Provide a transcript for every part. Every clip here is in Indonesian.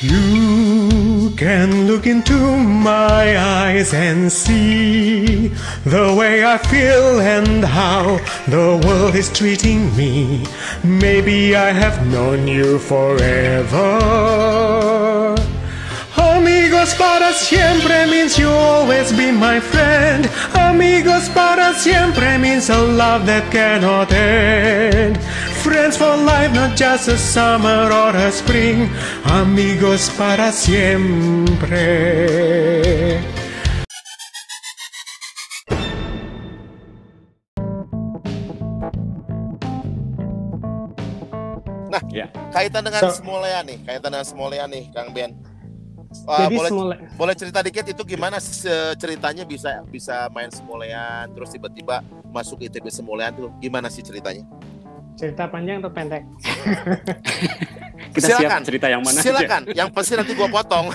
You can look into my eyes and see the way I feel and how the world is treating me. Maybe I have known you forever. Amigos para siempre means you'll always be my friend. Amigos para siempre means a love that cannot end. Friends for life, not just a summer or a spring. Amigos para siempre. Nah, Ya. kaitan dengan So- Smolea nih, kaitan dengan Smolea nih, Kang Ben. Wah, Jadi boleh semula boleh cerita dikit itu gimana ceritanya bisa bisa main Smolean terus tiba-tiba masuk ITB Smolean tuh gimana sih ceritanya? Cerita panjang atau pendek? Kita Silakan. siap cerita yang mana aja. Silakan, yang pasti nanti gua potong.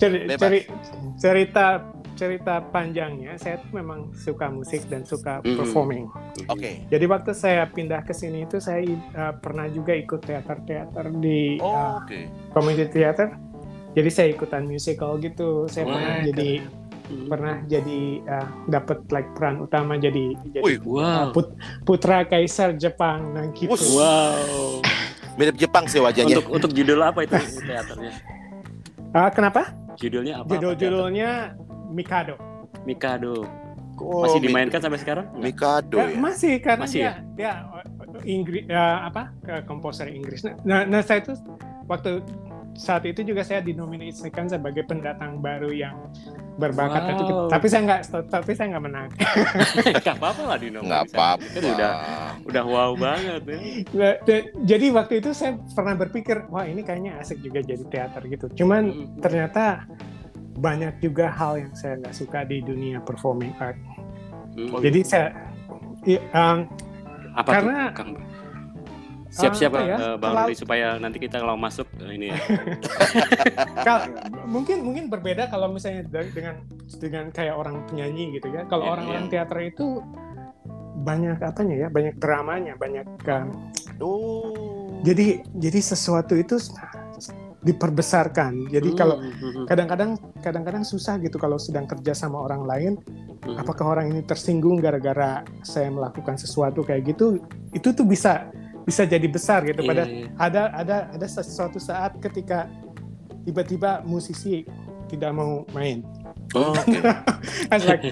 Ceri- ceri- cerita cerita panjangnya saya tuh memang suka musik dan suka Mm-mm. performing. Oke. Jadi waktu saya pindah ke sini itu saya uh, pernah juga ikut teater-teater di Oh, uh, oke. community theater. Jadi saya ikutan musical gitu. Saya Wah, pernah jadi. Pernah jadi uh, dapat like peran utama jadi jadi Wih, Wow. put- putra kaisar Jepang nah gitu. Wow. mirip Jepang sih wajahnya. Untuk untuk judul apa itu teaternya? Ah, kenapa? Judulnya apa? Judul-judulnya Mikado. Mikado. Oh, Masih dimainkan sampai sekarang? Mikado Ya, ya. masih karena Masih dia dia Inggris apa ke komposer Inggris. Nah, nah saya itu waktu saat itu juga saya dinominasikan sebagai pendatang baru yang berbakat Wow. itu. Tapi saya nggak tapi saya nggak menang. Gak apa-apa lah di nomor. Nggak apa-apa. Kan udah udah wow banget ya. Nah, Jadi waktu itu saya pernah berpikir, wah ini kayaknya asik juga jadi teater gitu. Cuman Hmm. ternyata banyak juga hal yang saya nggak suka di dunia performing art. Hmm. Jadi saya um, Apa karena- tuh, Kang? Siap-siap apa ya, Bang terlalu- supaya nanti kita kalau masuk eh, ini ya. Mungkin mungkin berbeda kalau misalnya dengan dengan kayak orang penyanyi gitu ya. Kalau Iya, orang-orang iya. teater itu banyak apanya ya, banyak dramanya, banyak Oh. jadi jadi sesuatu itu diperbesarkan. Jadi kalau Hmm, hmm, hmm. kadang-kadang kadang-kadang susah gitu kalau sedang kerja sama orang lain, Hmm. apakah orang ini tersinggung gara-gara saya melakukan sesuatu kayak gitu? Itu tuh bisa bisa jadi besar gitu. Iya, Pada iya. ada ada ada sesuatu saat ketika tiba-tiba musisi tidak mau main. Oh. It's like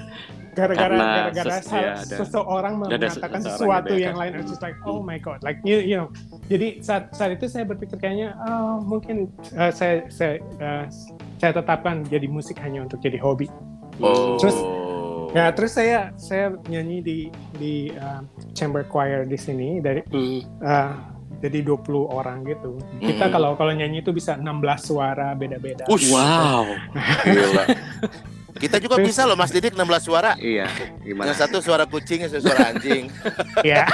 gara-gara Karena gara-gara ses- ya, ada- seseorang ada mengatakan sesuatu yang yang lain, it's just like oh my god, like you, you know. Jadi saat saat itu saya berpikir kayaknya oh mungkin uh, saya saya uh, saya tetapkan jadi musik hanya untuk jadi hobi. Oh. Terus- Ya terus saya saya nyanyi di di uh, chamber choir di sini dari Hmm. uh, jadi 20 orang gitu. Kita Hmm. kalau kalau nyanyi itu bisa 16 suara beda-beda. Ush. Wow. Gila. Kita juga bisa loh Mas Didik 16 suara. Iya, gimana? Yang satu suara kucing, yang satu suara anjing. Ya.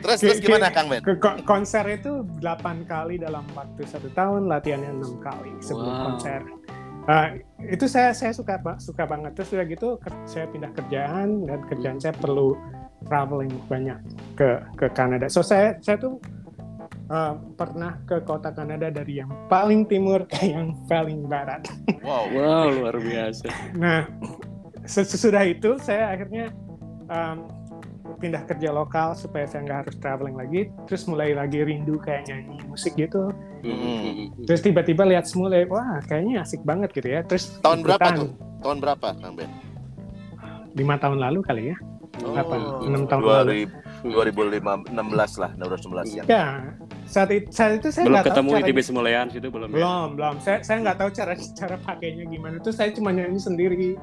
Terus terus gimana Kang Ben? Konser itu 8 kali dalam waktu satu tahun, latihannya enam kali sebelum Wow. konser. Uh, itu saya saya suka suka banget. Terus udah gitu saya pindah kerjaan dan kerjaan saya perlu traveling banyak ke ke Kanada. So saya saya tuh uh, pernah ke kota Kanada dari yang paling timur ke yang paling barat. Wow. Wow, luar biasa. Nah, sesudah itu saya akhirnya um, pindah kerja lokal supaya saya nggak harus traveling lagi. Terus mulai lagi rindu kayak nyanyi musik gitu. Hmm. Terus tiba-tiba lihat semua, lihat, wah kayaknya asik banget gitu ya. Terus Tahun berapa ikutan. tuh? Tahun berapa Kang Ben? Lima tahun lalu kali ya. Oh, Apa? Enam tahun lalu. 2005 2016 lah, 2016 ya. Ya, saat itu, saat itu saya Belum nggak tahu ketemu cara- ITB Semolean situ belum ya? Belum, belum. Saya saya nggak tahu cara cara pakainya gimana. Terus saya cuma nyanyi sendiri. Gitu.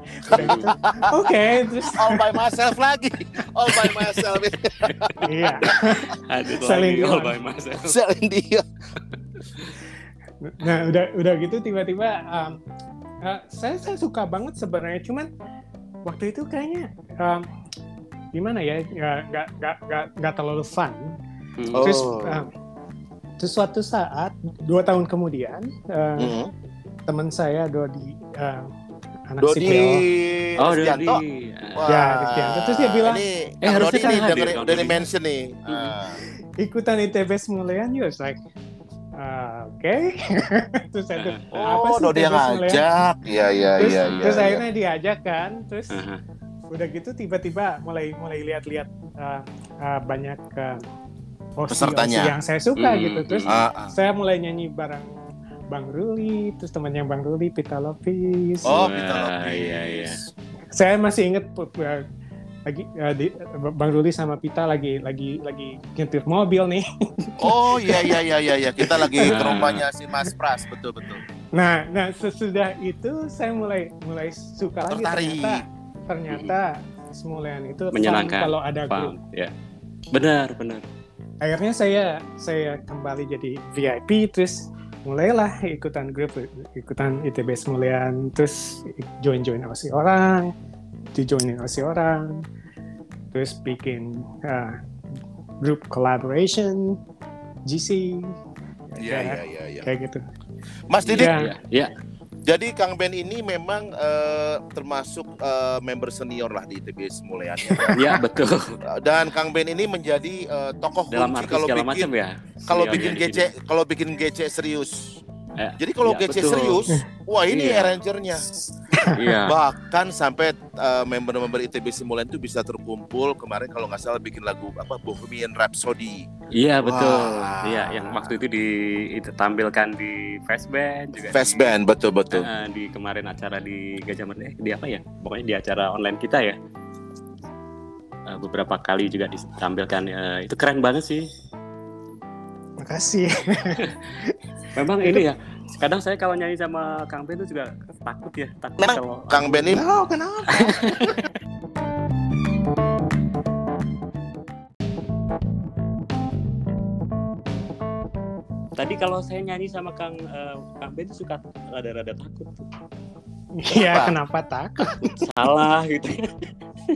Oke, terus All by myself lagi. All by myself. iya. Lagi all by myself. Celine Dion. Nah, udah udah gitu tiba-tiba um, uh, saya saya suka banget sebenarnya. Cuman waktu itu kayaknya um, gimana ya nggak nggak nggak nggak nggak terlalu fun. Hmm. Oh. Terus um, terus suatu saat dua tahun kemudian uh, Mhm. teman saya Dodi uh, anak Dodi sipil. Oh. Dodi. Wah, Ya, Rusdianto. Terus dia bilang, ini Eh, harusnya kan hadir, udah Dodi. di mention nih. Ah. ikutan ITB Semulian you was like uh, oke terus saya tuh apa Oh, sih Dodi yang ngajak. Iya, iya, terus, iya, iya. terus iya. akhirnya diajak kan terus Aha. udah gitu tiba-tiba mulai mulai lihat-lihat uh, uh, banyak uh, Pesertanya. Yang saya suka Hmm, gitu terus hmm. Ah, ah. saya mulai nyanyi bareng Bang Ruli terus temannya Bang Ruli Pita Lopis Oh, Pita Lopis. iya, iya. saya masih inget uh, lagi uh, di, Bang Ruli sama Pita lagi lagi lagi nyetir mobil nih Oh, iya, iya, iya, iya, iya. Kita lagi ke Nah. rumahnya si Mas Pras, betul, betul. Nah, nah sesudah itu saya mulai mulai suka lagi Tertarik. ternyata ternyata Semulian itu Menyenangkan. kalau ada grup. Ya. Benar, benar. Akhirnya saya saya kembali jadi VIP terus mulailah ikutan grup ikutan ITB Semulian terus join join OSI orang dijoinin OSI orang terus bikin uh, grup collaboration GC Iya, iya, iya, iya. kayak gitu. Mas Didik, Iya. Iya, iya. Jadi Kang Ben ini memang eh, termasuk eh, member senior lah di ITB Semulian. ya. Iya, betul. Dan Kang Ben ini menjadi eh, tokoh Dalam kunci kalau bikin macam ya. kalau bikin di GC sini. kalau bikin GC serius. Eh, Jadi kalau iya, GC betul. serius, wah ini Iya. arrangernya. Iya. Bahkan sampai eh, member-member ITB Simulan itu bisa terkumpul kemarin kalau nggak salah bikin lagu apa Bohemian Rhapsody. Iya, betul. Iya, yang waktu itu ditampilkan di Fast Band juga. Fast di- band betul betul. Eh, di kemarin acara di Gajah Mada, eh, di apa ya? Pokoknya di acara online kita ya. Eh, beberapa kali juga ditampilkan. eh, itu keren banget sih. Makasih. Memang ini ya. Kadang saya kalau nyanyi sama Kang Ben itu juga takut ya. Takut Memang kalau Kang Ben ini Oh, kenapa? Tadi kalau saya nyanyi sama Kang eh, Kang Ben itu suka rada-rada takut. tuh. Iya, kenapa takut? Salah gitu.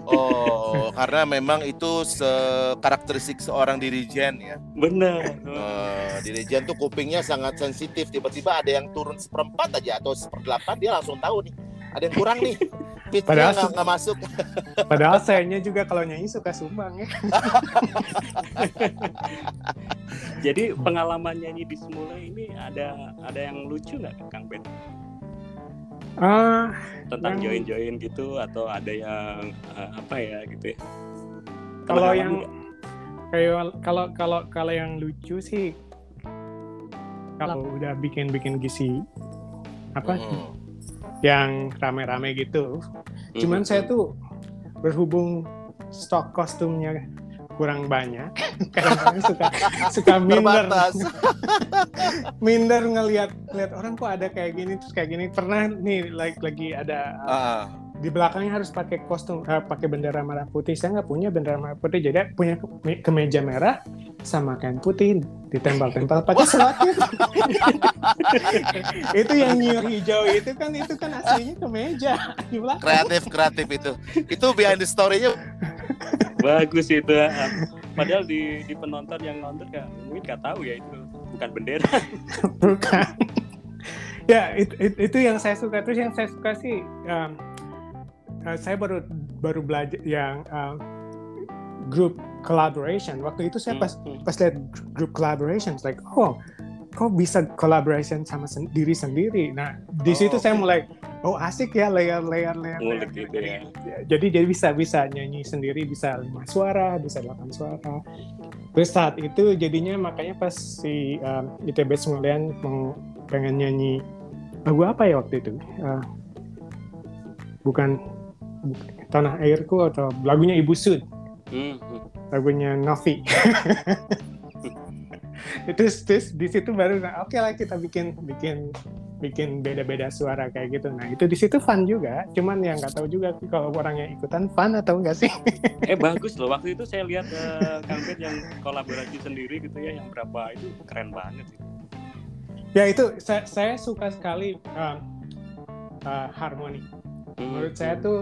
oh karena memang itu se- karakteristik seorang dirijen ya. Bener. Eh, dirijen tuh kupingnya sangat sensitif. Tiba-tiba ada yang turun seperempat aja atau seperdelapan dia langsung tahu nih. Ada yang kurang nih. Pitchnya Padahal nggak nggak masuk. Padahal sayanya juga kalau nyanyi suka sumbang ya. Jadi pengalaman nyanyi di Semula ini ada ada yang lucu nggak Kang Ben? Ah, Tentang Yang- join-join gitu atau ada yang eh, apa ya gitu ya? kalau yang kayak kalau kalau kalau yang lucu sih kalau udah bikin-bikin gisi apa Hmm. yang rame-rame gitu. Cuman saya tuh berhubung stok kostumnya kurang banyak, kadang-kadang suka suka minder. Minder ngelihat ngelihat orang kok ada kayak gini terus kayak gini. Pernah nih like lagi ada uh, di belakangnya harus pakai kostum uh, pakai bendera merah putih saya nggak punya bendera merah putih jadi punya ke- kemeja merah sama kain putih ditempel-tempel pakai selotip itu yang nyur hijau itu kan itu kan aslinya kemeja di belakang kreatif kreatif itu. Itu behind the story-nya bagus itu. ah. Padahal di di penonton yang nonton nggak mungkin nggak tahu ya itu bukan bendera. bukan ya itu, itu, itu yang saya suka terus yang saya suka sih um, uh, saya baru baru belajar yang um, group collaboration waktu itu saya pas Hmm, hmm. pas lihat group collaboration like oh kok bisa collaboration sama sen- diri sendiri nah di Oh, situ saya oke. mulai oh asik ya layer layer layer, layer. Gitu jadi, ya. jadi jadi bisa bisa nyanyi sendiri bisa lima suara bisa delapan suara terus saat itu jadinya makanya pas si um, ITB Semulian mau pengen nyanyi lagu apa ya waktu itu Uh, bukan tanah airku atau lagunya Ibu Sud Hmm, hmm. lagunya Novi. terus terus di situ baru nah, oke lah kita bikin bikin bikin beda-beda suara kayak gitu. Nah itu di situ fun juga. Cuman yang nggak tahu juga kalau orangnya ikutan fun atau enggak sih. Eh bagus loh waktu itu saya lihat Kang Ben yang kolaborasi sendiri gitu ya yang berapa itu keren banget sih. ya itu saya, saya suka sekali um, uh, harmoni. Hmm, Menurut saya hmm. tuh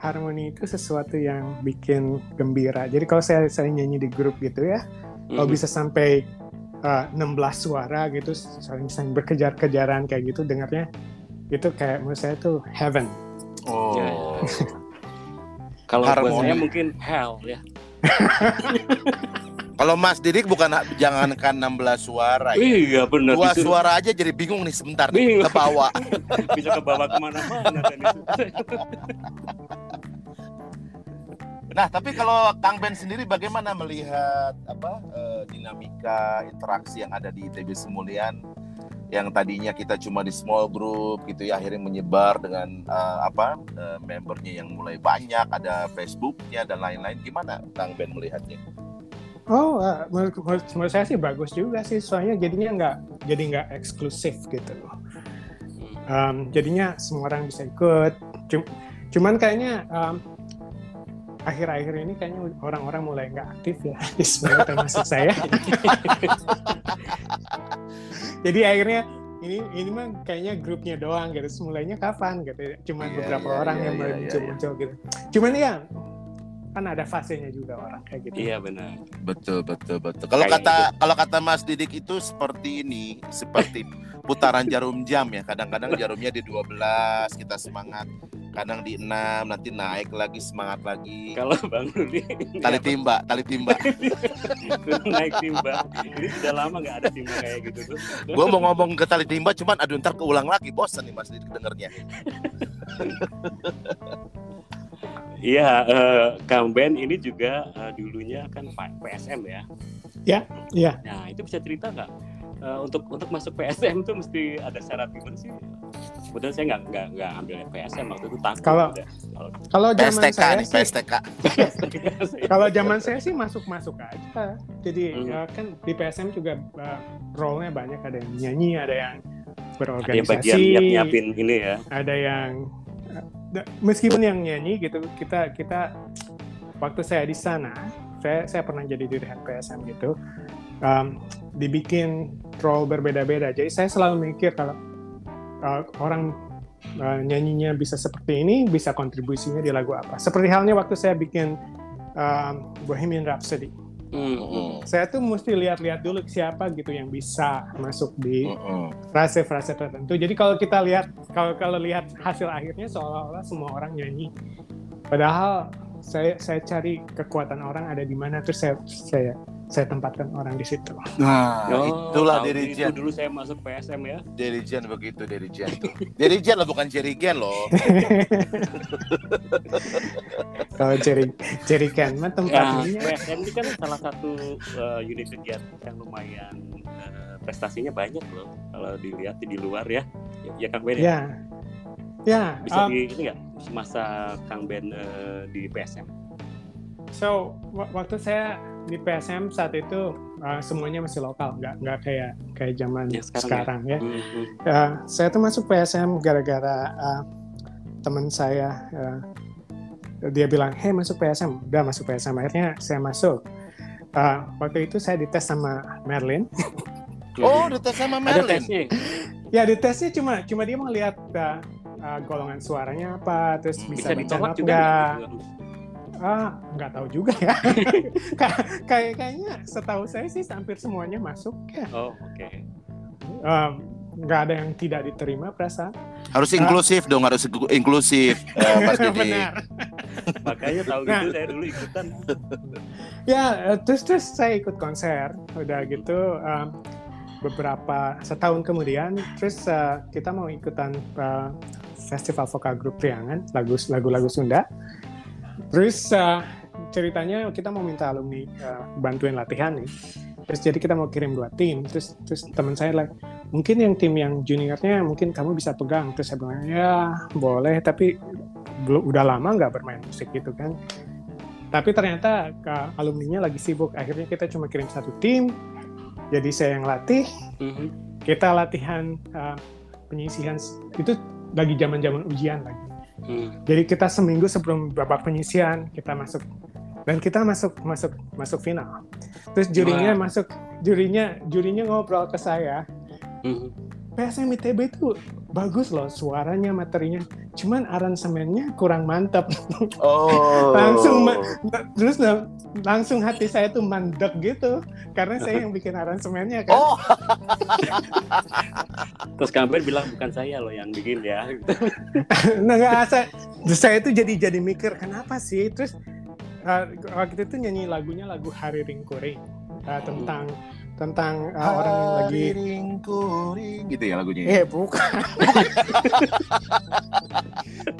harmoni itu sesuatu yang bikin gembira. Jadi kalau saya saya nyanyi di grup gitu ya, kalau Hmm. bisa sampai uh, 16 suara gitu saling saling berkejar-kejaran kayak gitu dengarnya itu kayak menurut saya tuh heaven Oh. Ya, ya. Kalau buat Harmoni. saya mungkin hell ya. Kalau Mas Didik bukan jangankan 16 suara ya. Iya benar. Dua disuruh- suara aja jadi bingung nih sebentar nih Bingung. ke bawah. bisa ke bawah ke mana-mana kan itu. Nah, tapi kalau Kang Ben sendiri bagaimana melihat apa eh, dinamika interaksi yang ada di ITB Semulian yang tadinya kita cuma di small group gitu ya akhirnya menyebar dengan eh, apa eh, membernya yang mulai banyak ada Facebooknya dan lain-lain gimana Kang Ben melihatnya? Oh, uh, menurut, menurut, menurut saya sih bagus juga sih, soalnya jadinya nggak jadi nggak eksklusif gitu. Um, jadinya semua orang bisa ikut. Cum- cuman kayaknya um, akhir-akhir ini kayaknya orang-orang mulai nggak aktif ya di sebagai termasuk saya. Jadi akhirnya ini ini mah kayaknya grupnya doang gitu. Semulainya kapan gitu? Cuman Iya, beberapa iya, orang iya, yang iya, mulai iya, muncul-muncul gitu. Cuman ya kan ada fasenya juga orang kayak gitu. Iya benar. Betul betul betul. Kalau kata kalau kata Mas Didik itu seperti ini, seperti putaran jarum jam ya. Kadang-kadang jarumnya di 12 kita semangat, kadang di 6 nanti naik lagi semangat lagi. Kalau Bang Rudi Tali timba, tali timba. naik timba. Ini sudah lama nggak ada timba kayak gitu tuh. Gue mau ngomong ke tali timba, cuman aduh ntar keulang lagi, bosan nih Mas dengernya. Iya, eh, Kang Ben ini juga eh, dulunya kan PSM ya. Ya, iya. Nah itu bisa cerita nggak? Eh, untuk untuk masuk PSM tuh mesti ada syarat gimana sih? Kebetulan saya nggak nggak nggak ambil PSM waktu itu takut. Kalau-. Kalau zaman PSTK saya nih, sih, PSTK. kalau zaman saya sih masuk-masuk aja. Jadi Hmm. ya kan di PSM juga uh, role-nya banyak ada yang nyanyi, ada yang ada yang bagian berorganisasi, nyiap nyiapin ini ya. ada yang da- meskipun yang nyanyi gitu kita kita waktu saya di sana saya saya pernah jadi dirjen PSM gitu um, dibikin role berbeda-beda jadi saya selalu mikir kalau uh, orang uh, nyanyinya bisa seperti ini bisa kontribusinya di lagu apa seperti halnya waktu saya bikin um, Bohemian Rhapsody Hmm, Mm-mm. saya tuh mesti lihat-lihat dulu siapa gitu yang bisa masuk di Mm-mm. frase-frase tertentu. Jadi kalau kita lihat kalau kalau lihat hasil akhirnya seolah-olah semua orang nyanyi. Padahal saya saya cari kekuatan orang ada di mana terus saya saya saya tempatkan orang di situ. Nah, Oh, itulah dirijen. Itu dulu saya masuk PSM ya. Dirijen begitu, dirijen. Dirijen loh, bukan jerigen loh. kalau cari carikan mah Ya, tempatnya PSM ini kan salah satu eh, unit kegiatan yang lumayan eh, prestasinya banyak loh kalau dilihat di luar ya. Ya, ya Kang Ben ya. Ya. Ya, Bisa um, di ini nggak masa Kang Ben eh, di PSM? so wa- waktu saya di PSM saat itu uh, semuanya masih lokal, nggak nggak kayak kayak zaman Yang sekarang sekarang, ya. Hmm, hmm. Uh, saya tuh masuk PSM gara-gara uh, teman saya uh, dia bilang, "Hey, masuk PSM." Udah masuk PSM. Akhirnya saya masuk. Uh, waktu itu saya dites sama Merlin. Oh, dites sama ada Merlin. tesnya. ya ditesnya cuma cuma dia mau lihat uh, uh, golongan suaranya apa, terus Hmm, bisa, Bisa ditolak juga. nggak. nggak? Ah, nggak tahu juga ya. Ka- kayak kayaknya setahu saya sih hampir semuanya masuk ya. Oh, oke. Um, nggak ada yang tidak diterima perasaan. Harus inklusif dong, harus inklusif. Eh, Mas. Benar. Makanya tahu Nah. gitu saya dulu ikutan. Ya, eh, terus terus saya ikut konser, udah gitu um, beberapa setahun kemudian, terus eh, kita mau ikutan eh, festival vokal grup Priangan, lagu lagu-lagu Sunda. Terus eh, ceritanya kita mau minta alumni eh, bantuin latihan nih. Terus jadi kita mau kirim dua tim, terus terus teman saya like, mungkin yang tim yang juniornya mungkin kamu bisa pegang. Terus saya bilang ya boleh, tapi belum udah lama nggak bermain musik gitu kan. Tapi ternyata ke alumninya lagi sibuk. Akhirnya kita cuma kirim satu tim. Jadi saya yang latih. Mhm. Kita latihan uh, penyisihan itu lagi zaman-zaman ujian lagi. Hmm. Jadi kita seminggu sebelum babak penyisian kita masuk dan kita masuk masuk masuk final. Terus jurinya Wah. masuk jurinya jurinya ngobrol ke saya. Mhm. PSM ITB itu bagus loh suaranya materinya. Cuman aransemennya kurang mantap. Oh. Langsung, Ma. Terus langsung hati saya tuh mandek gitu karena saya yang bikin aransemennya kan. Oh, Terus Ben bilang bukan saya loh yang bikin ya. nah nggak saya, saya itu jadi jadi mikir kenapa sih terus uh, waktu itu nyanyi lagunya lagu Hari Ringkuring uh, tentang tentang uh, orang yang lagi ringkuring gitu ya lagunya. Eh bukan.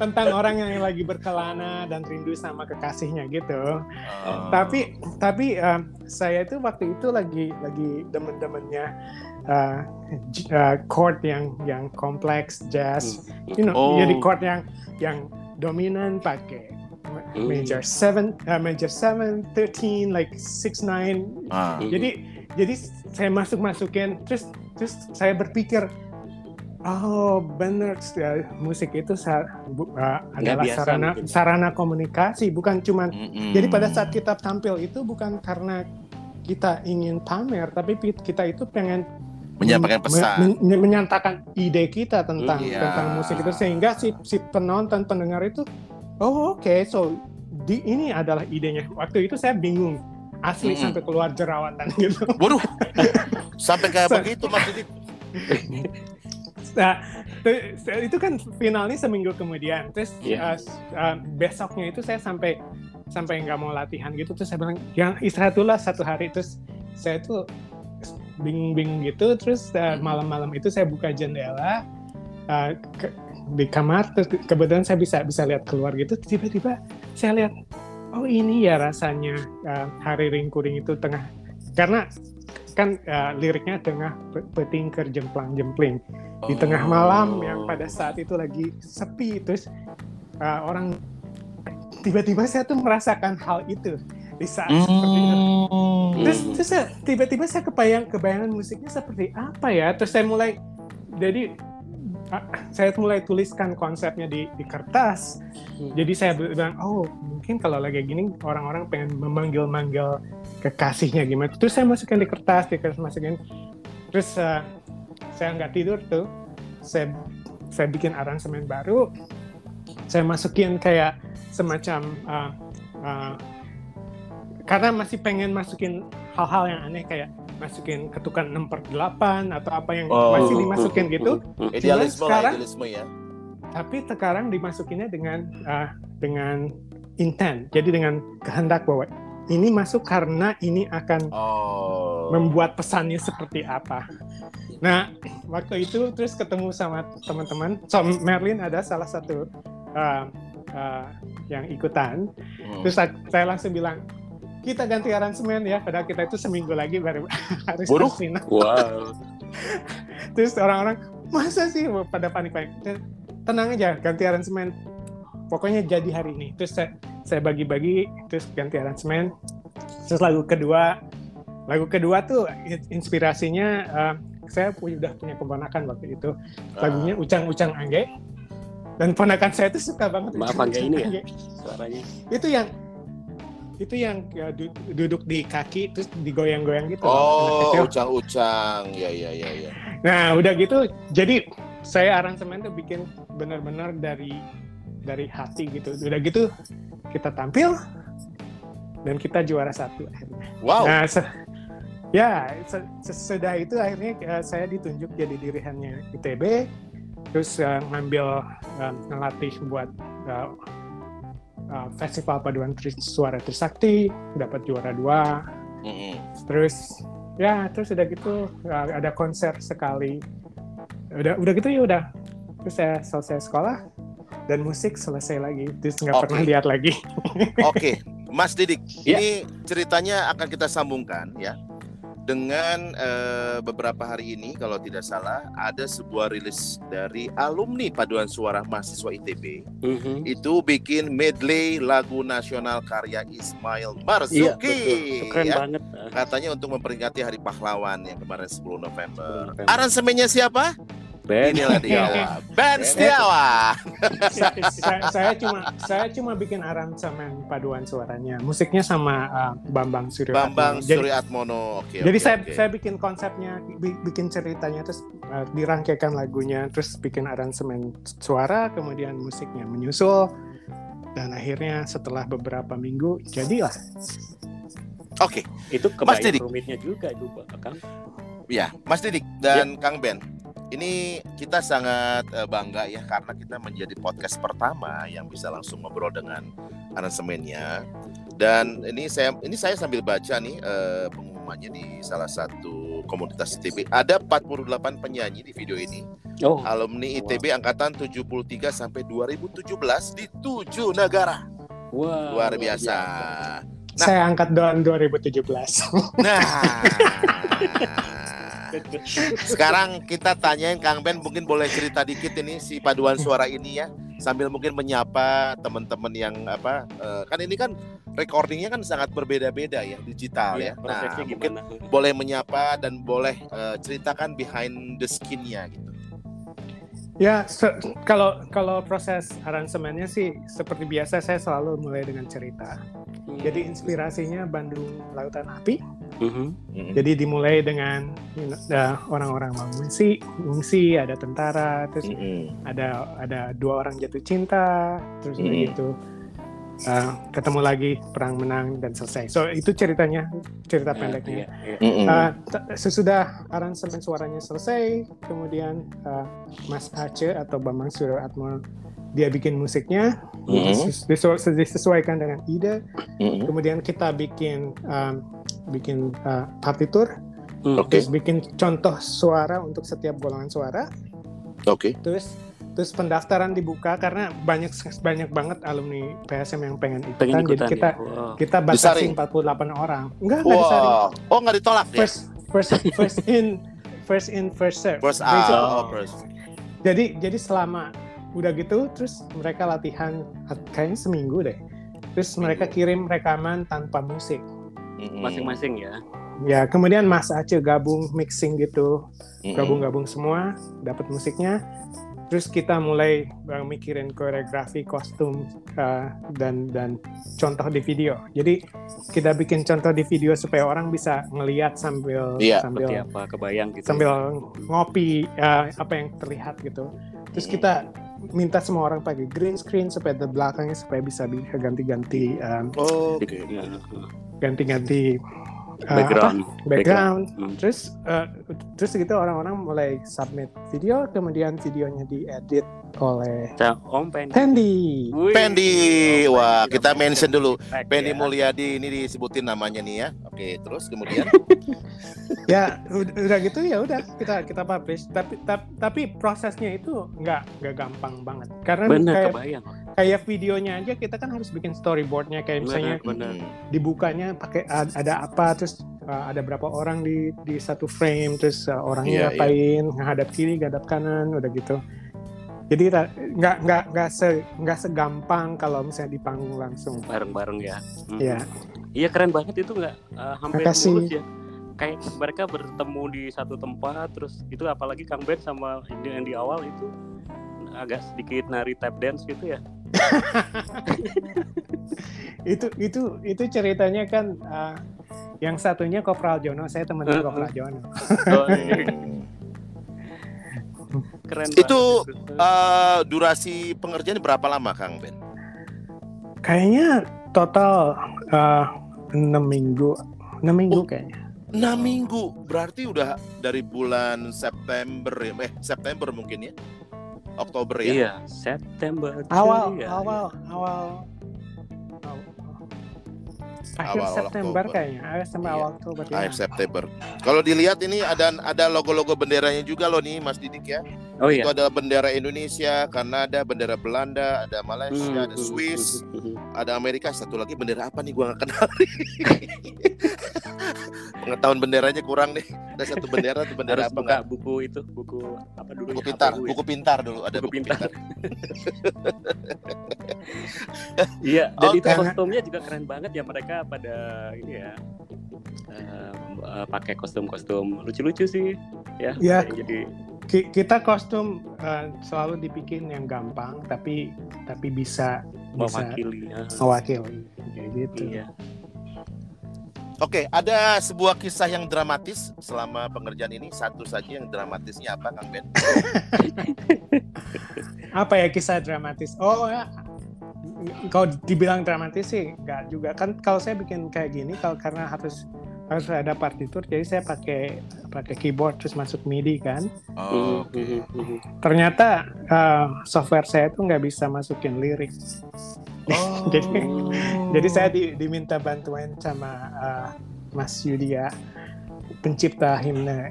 tentang orang yang lagi berkelana dan rindu sama kekasihnya gitu. Oh. Tapi tapi uh, saya itu waktu itu lagi lagi demen-demennya uh, uh, chord yang yang kompleks jazz, you know, Oh. jadi chord yang yang dominan pakai Hmm. major seven, uh, major seven, thirteen, like six nine. Ah. Jadi jadi saya masuk masukin terus terus saya berpikir oh benar ya, musik itu sa- bu- uh, adalah biasa sarana mungkin. sarana komunikasi bukan cuman Mm-mm. jadi pada saat kita tampil itu bukan karena kita ingin pamer, tapi pi- kita itu pengen menyampaikan men- pesan. men- menyatakan ide kita tentang Hmm, iya. tentang musik itu sehingga si si penonton pendengar itu oh oke so di ini adalah idenya. Waktu itu saya bingung asli Mm-mm. sampai keluar jerawatan gitu. Waduh. Sampai kayak Sa- begitu Mas Didik. Nah, itu kan finalnya seminggu kemudian. Terus Iya. uh, uh, besoknya itu saya sampai sampai nggak mau latihan gitu. Terus saya bilang, yang istirahat dulu lah satu hari. Terus saya tuh bingung-bingung gitu. Terus uh, malam-malam itu saya buka jendela uh, ke- di kamar. Terus ke- kebetulan saya bisa bisa lihat keluar gitu. Tiba-tiba saya lihat, oh ini ya rasanya uh, hari ringkuring itu tengah karena kan uh, liriknya tengah pe- petingker jemplang-jempling. Di tengah malam yang pada saat itu lagi sepi terus uh, orang tiba-tiba saya tuh merasakan hal itu di saat seperti itu. Hmm. terus, terus tiba-tiba saya kebayang kebayangan musiknya seperti apa ya? Terus saya mulai jadi saya mulai tuliskan konsepnya di, di kertas. Hmm. jadi saya bilang oh mungkin kalau lagi gini orang-orang pengen memanggil-manggil kekasihnya gimana? Terus saya masukin di kertas di kertas masukin. Terus uh, saya nggak tidur tuh. Saya saya bikin aransemen baru. Saya masukin kayak semacam uh, uh, karena masih pengen masukin hal-hal yang aneh kayak masukin ketukan 6 per 8 atau apa yang Oh. masih dimasukin gitu Idealisme lah, sekarang- idealisme ya. tapi sekarang dimasukinnya dengan uh, dengan intent jadi dengan kehendak bahwa ini masuk karena ini akan Oh. membuat pesannya seperti apa. Nah, waktu itu terus ketemu sama teman-teman. So, Merlin ada salah satu uh, uh, yang ikutan. Hmm. Terus sa- saya langsung bilang, kita ganti aransemen ya. Padahal kita itu seminggu lagi baru harus tes final. Wow. Terus orang-orang, masa sih pada panik-panik. Tenang aja, ganti aransemen. Pokoknya jadi hari ini. Terus saya, saya bagi-bagi, terus ganti aransemen. Terus lagu kedua, lagu kedua tuh in- inspirasinya eh, saya udah punya keponakan waktu itu. Lagunya Ucang-Ucang Angge. Dan ponakan saya tuh suka banget Maaf, Angge ini ya? Suaranya. Itu yang itu yang ya, du- duduk di kaki terus digoyang-goyang gitu. Oh, kecil. ucang-ucang. Ya, ya, ya, ya. Nah, udah gitu, jadi saya aransemen tuh bikin benar-benar dari dari hati gitu. Udah gitu kita tampil dan kita juara satu akhirnya. Wow. Nah, se- ya se- sesudah itu akhirnya eh, saya ditunjuk jadi dirihannya ITB, terus eh, ngambil eh, ngelatih buat eh, eh, festival paduan Tris- suara Trisakti, dapat juara dua. Terus ya terus udah gitu uh, ada konser sekali. Udah udah gitu ya udah. Terus saya selesai sekolah dan musik selesai lagi. Terus nggak Oke. pernah lihat lagi. Oke, Mas Didik, Ya. ini ceritanya akan kita sambungkan ya dengan eh, beberapa hari ini kalau tidak salah ada sebuah rilis dari alumni paduan suara mahasiswa ITB Mhm. itu bikin medley lagu nasional karya Ismail Iya, Marzuki betul. Itu keren ya. banget. Katanya untuk memperingati Hari Pahlawan yang kemarin 10 November. November. Aransemennya siapa? Ben. Inilah dia. Ben Ben. Setiawan. saya, saya- saya cuma saya cuma bikin aransemen paduan suaranya. Musiknya sama uh, Bambang Suryo. Bambang Jadi- Surya Atmono. Oke. Jadi oke, saya oke. saya bikin konsepnya, bi- bikin ceritanya, terus uh, dirangkaikan lagunya, terus bikin aransemen suara, kemudian musiknya menyusul, dan akhirnya setelah beberapa minggu jadilah. Oke. Itu Mas Didik. kebayang rumitnya juga itu Pak Kang. Ya, Mas Didik dan Kang Ben. Ini kita sangat eh, bangga ya karena kita menjadi podcast pertama yang bisa langsung ngobrol dengan aransemennya. Dan ini saya ini saya sambil baca nih eh, pengumuman namanya di salah satu komunitas ITB. Ada 48 penyanyi di video ini. Oh, Alumni ITB angkatan 73 sampai 2017 di tujuh negara. wah, Luar biasa. Nah. Saya angkat doan 2017. Nah. Sekarang kita tanyain Kang Ben mungkin boleh cerita dikit ini si paduan suara ini ya sambil mungkin menyapa teman-teman yang apa eh, kan ini kan recordingnya kan sangat berbeda-beda ya digital Iya, ya. Nah, mungkin gimana? boleh menyapa dan boleh eh, ceritakan behind the skin-nya gitu. Ya, se- kalau kalau proses aransemennya sih seperti biasa saya selalu mulai dengan cerita. Jadi inspirasinya Bandung Lautan Api. Mhm. Mm-mm. Jadi dimulai dengan uh, orang-orang mengungsi, mengungsi, ada tentara, terus Mm-mm. ada ada dua orang jatuh cinta, terus Hmm. begitu uh, ketemu lagi perang menang dan selesai. So itu ceritanya, cerita pendeknya. Iya, iya. Mm-mm. Uh, t- sesudah aransemen suaranya selesai, kemudian uh, Mas Aceh atau Bambang Suratmo dia bikin musiknya, Mhm. disesu- disesuaikan dengan ide, Mm-mm. kemudian kita bikin um, bikin uh, partitur, Hmm. Oke. terus bikin contoh suara untuk setiap golongan suara, Oke. terus terus pendaftaran dibuka karena banyak banyak banget alumni PSM yang pengen ikutan, Pengen jadi ikutan kita ya. Wow. kita batasi Disaring? 48 orang, enggak enggak disaring Wow. Oh nggak ditolak ya? first first first in first in first serve. First out. Oh, first. Jadi jadi selama udah gitu terus mereka latihan kayaknya seminggu deh. Terus mereka kirim rekaman tanpa musik. Masing-masing ya. Ya kemudian Mas Aceh gabung mixing gitu, gabung-gabung semua, dapat musiknya. Terus kita mulai mikirin koreografi, kostum uh, dan dan contoh di video. Jadi kita bikin contoh di video supaya orang bisa ngelihat sambil Iya, sambil apa kebayang gitu. sambil ngopi uh, apa yang terlihat gitu. Terus kita minta semua orang pakai green screen supaya di belakangnya supaya bisa bisa ganti-ganti um, Oh, Oke. ya, ganti-ganti uh, background. apa? background. Hmm. Terus uh, terus gitu orang-orang mulai submit video, kemudian videonya diedit oleh Om Pendi. Wih. Pendi, Om wah Pendi kita mention dulu. Pendi ya. Mulyadi ini disebutin namanya nih ya. Oke, terus kemudian Ya ud- udah gitu ya udah kita kita publish. Tapi tapi, tapi prosesnya itu nggak nggak gampang banget karena Bener kayak kebayang. Kayak videonya aja kita kan harus bikin storyboardnya kayak misalnya Bener. Mm-mm. dibukanya pakai ad- ada apa terus uh, ada berapa orang di di satu frame terus uh, orangnya Iya, ngapain menghadap kiri menghadap kanan udah gitu jadi nggak nggak nggak se nggak segampang kalau misalnya di panggung langsung bareng-bareng ya. Hmm. ya Iya keren banget itu nggak eh, hampir lurus ya. Kayak mereka bertemu di satu tempat terus itu apalagi Kang Ben sama yang di awal itu agak sedikit nari tap dance gitu ya. itu itu itu ceritanya kan uh, yang satunya Kopral Jono saya temannya Uh-uh. Kopral Jono Oh, iya. Mm. keren Itu, banget. Eh, durasi pengerjaan berapa lama Kang Ben? kayaknya total uh, enam minggu enam minggu Oh. kayaknya 6 minggu. Berarti udah dari bulan September ya. Eh, September mungkin ya. Oktober ya. Iya, September. awal ya. awal awal akhir Awal September Oktober. kayaknya akhir sampai Iya. awal Oktober ya. Akhir September. Kalau dilihat ini ada ada logo-logo benderanya juga loh nih Mas Didik ya. Oh iya. Itu ada bendera Indonesia, Kanada, bendera Belanda, ada Malaysia, Hmm, ada Swiss, ada Amerika, satu lagi bendera apa nih gua nggak kenal. Pengetahuan benderanya kurang nih. Ada satu bendera tuh bendera Harus apa buka nggak? buku itu, buku apa dulu Buku ya? pintar, ya? buku pintar dulu ada Buku buku, pintar. pintar. Iya, dan Oh, itu karena- kostumnya juga keren banget ya mereka pada ini ya. eh, eh, pakai kostum-kostum lucu-lucu sih ya. Iya. Jadi Ki- kita kostum uh, selalu dibikin yang gampang tapi tapi bisa bisa mewakili. ya. mewakili kayak gitu Iya. Oke, ada sebuah kisah yang dramatis selama pengerjaan ini. Satu saja yang dramatisnya apa, Kang Ben? apa ya kisah dramatis oh ya kalau dibilang dramatis sih nggak juga kan kalau saya bikin kayak gini kalau karena harus harus ada partitur jadi saya pakai pakai keyboard terus masuk MIDI kan Oh, mhm. ternyata uh, software saya tuh nggak bisa masukin lirik Oh. jadi jadi saya di- diminta bantuan sama uh, Mas Yudia pencipta himne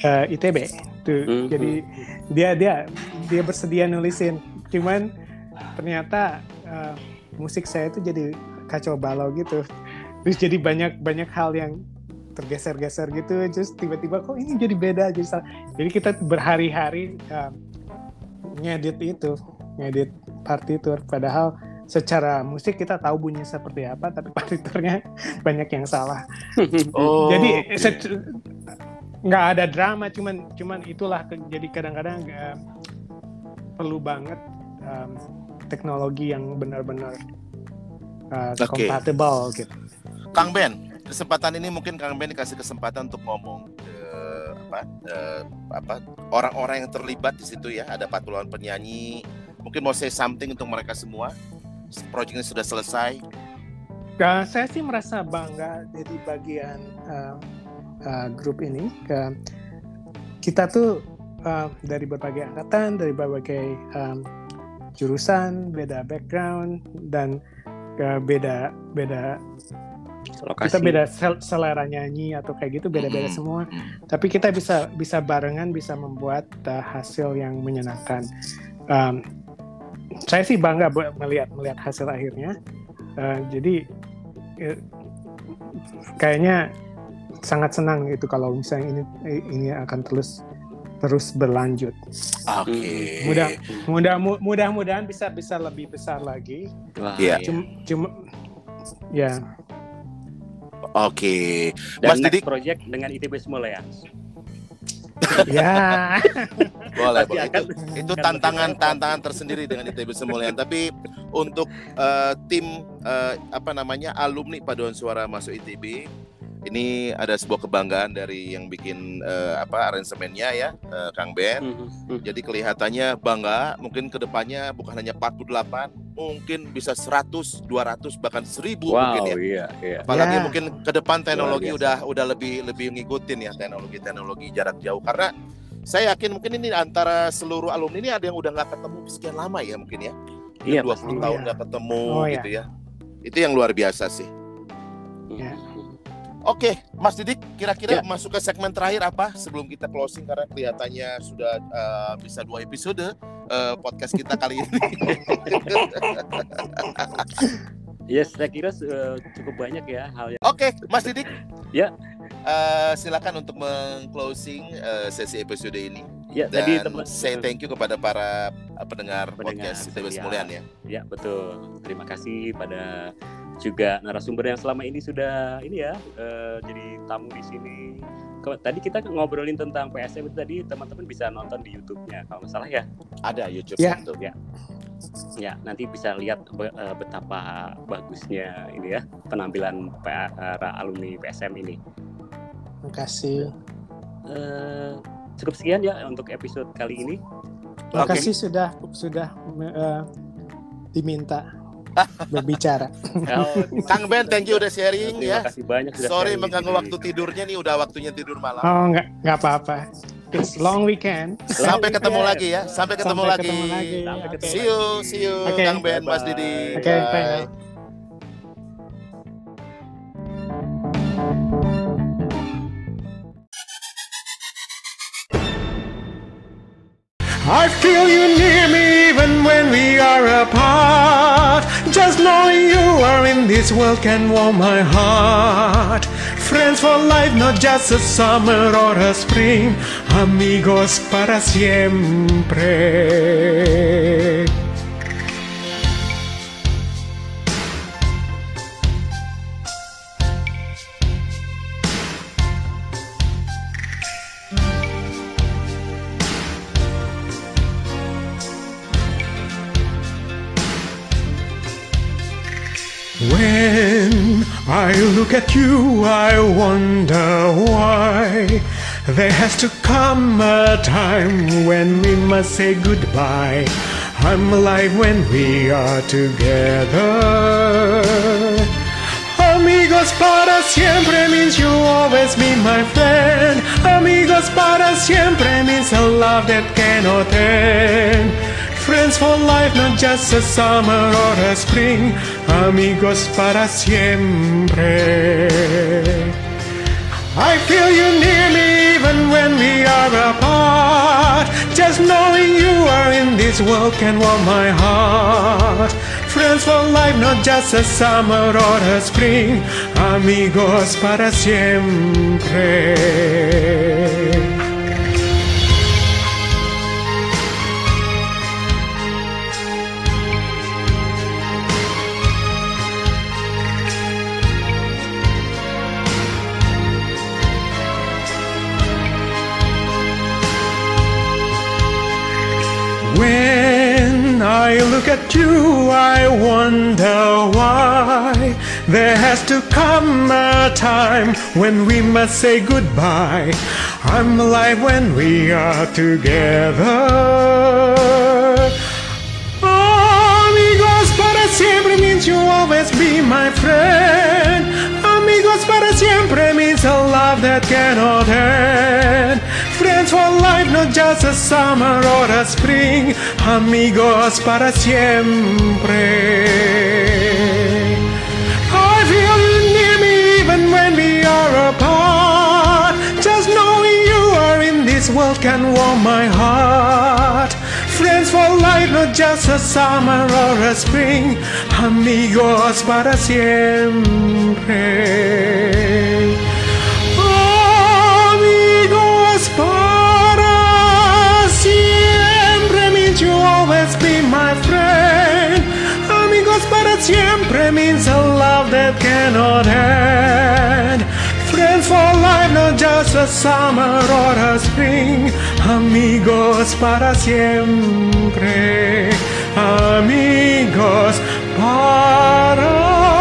uh, ITB tuh Mhm. jadi dia dia dia bersedia nulisin cuman ternyata uh, musik saya itu jadi kacau balau gitu. Terus jadi banyak banyak hal yang tergeser-geser gitu. Terus tiba-tiba kok ini jadi beda? Jadi salah. jadi kita berhari-hari uh, ngedit itu ngedit partitur. Padahal secara musik kita tahu bunyi seperti apa tapi partiturnya banyak yang salah. Oh, jadi oke. set- nggak ada drama cuman cuman itulah jadi kadang-kadang eh, perlu banget em, teknologi yang benar-benar eh, Oke. compatible gitu Kang Ben, kesempatan ini mungkin Kang Ben dikasih kesempatan untuk ngomong ke apa eh, apa orang-orang yang terlibat di situ ya. Ada puluhan penyanyi. Mungkin mau say something untuk mereka semua. Proyeknya sudah selesai. Eh, saya sih merasa bangga jadi bagian eh, eh, grup ini ke kita tuh eh, dari berbagai angkatan dari berbagai em, jurusan beda background dan eh, beda beda Lokasi. kita beda sel- selera nyanyi atau kayak gitu beda-beda semua. Tapi kita bisa bisa barengan bisa membuat uh, hasil yang menyenangkan. Um, saya sih bangga buat melihat melihat hasil akhirnya. Uh, jadi eh, kayaknya sangat senang itu kalau misalnya ini ini akan terus terus berlanjut Oke. mudah mudah mu- mudah-mudahan bisa bisa lebih besar lagi Wah, Iya. iya. cuma cuma ya Oke. Dan Mas Didik. project dengan ITB semula ya. ya Boleh, boleh. Itu, itu akan tantangan-tantangan tersendiri dengan ITB Semulian. Tapi untuk eh, tim eh, apa namanya alumni paduan suara masuk ITB, ini ada sebuah kebanggaan dari yang bikin eh, apa aransemennya ya, eh, Kang Ben. Mhm, mhm. Jadi kelihatannya bangga, mungkin ke depannya bukan hanya 48, mungkin bisa 100, 200 bahkan 1000 mungkin Wow, ya. iya, iya. Apalagi Ya. mungkin ke depan teknologi Luar udah udah lebih lebih ngikutin ya teknologi-teknologi jarak jauh karena saya yakin mungkin ini antara seluruh alumni ini ada yang udah nggak ketemu sekian lama ya mungkin ya. Iya, 20 pasti. tahun Iya. nggak ketemu Oh, iya. gitu ya. Itu yang luar biasa sih. Oke, Mas Didik, kira-kira Ya. masuk ke segmen terakhir apa sebelum kita closing karena kelihatannya sudah eh, bisa dua episode eh, podcast kita kali ini. Ya, saya kira eh, cukup banyak ya hal yang Oke, Mas Didik. Ya. Eh, silakan untuk meng-closing eh, sesi episode ini. ya Dan tadi teman say thank you kepada para uh, pendengar, Pendengar podcast ITB setia. Semulian ya. Ya betul. Terima kasih pada juga narasumber yang selama ini sudah ini ya eh, jadi tamu di sini. Tadi kita ngobrolin tentang PSM itu tadi teman-teman bisa nonton di YouTube-nya kalau nggak salah ya. Ada YouTube Ya. itu. Ya nanti bisa lihat be- eh, betapa bagusnya ini ya penampilan para alumni PSM ini. makasih Eh, cukup sekian ya untuk episode kali ini. Makasih sudah sudah eh, diminta berbicara. Oh, Kang Ben, thank you udah sharing terima ya. kasih banyak sudah Sorry mengganggu waktu tidurnya nih, udah waktunya tidur malam. Oh nggak nggak apa-apa. It's long weekend. Sampai ketemu Yes. lagi ya. Sampai ketemu Sampai lagi. ketemu lagi. Sampai ketemu See you, see you, Oke. Kang Ben, Mas. Didi. Oke, Bye. bye. I feel you near me even when we are apart. Just you are in this world can warm my heart. Friends for life, not just a summer or a spring. Amigos para siempre. I look at you, I wonder why there has to come a time when we must say goodbye. I'm alive when we are together. Amigos para siempre means you'll always be my friend. Amigos para siempre means a love that cannot end. Friends for life, not just a summer or a spring. Amigos para siempre. I feel you near me even when we are apart. Just knowing you are in this world can warm my heart. Friends for life, not just a summer or a spring. Amigos para siempre. I look at you, I wonder why there has to come a time when we must say goodbye. I'm alive when we are together. Amigos para siempre means you'll always be my friend. Amigos para siempre means a love that cannot end. Friends for life, not just a summer or a spring. Amigos para siempre. I feel you near me even when we are apart. Just knowing you are in this world can warm my heart. Friends for life, not just a summer or a spring. Amigos para siempre. Siempre means a love that cannot end. Friends for life, not just a summer or a spring. Amigos para siempre. Amigos para.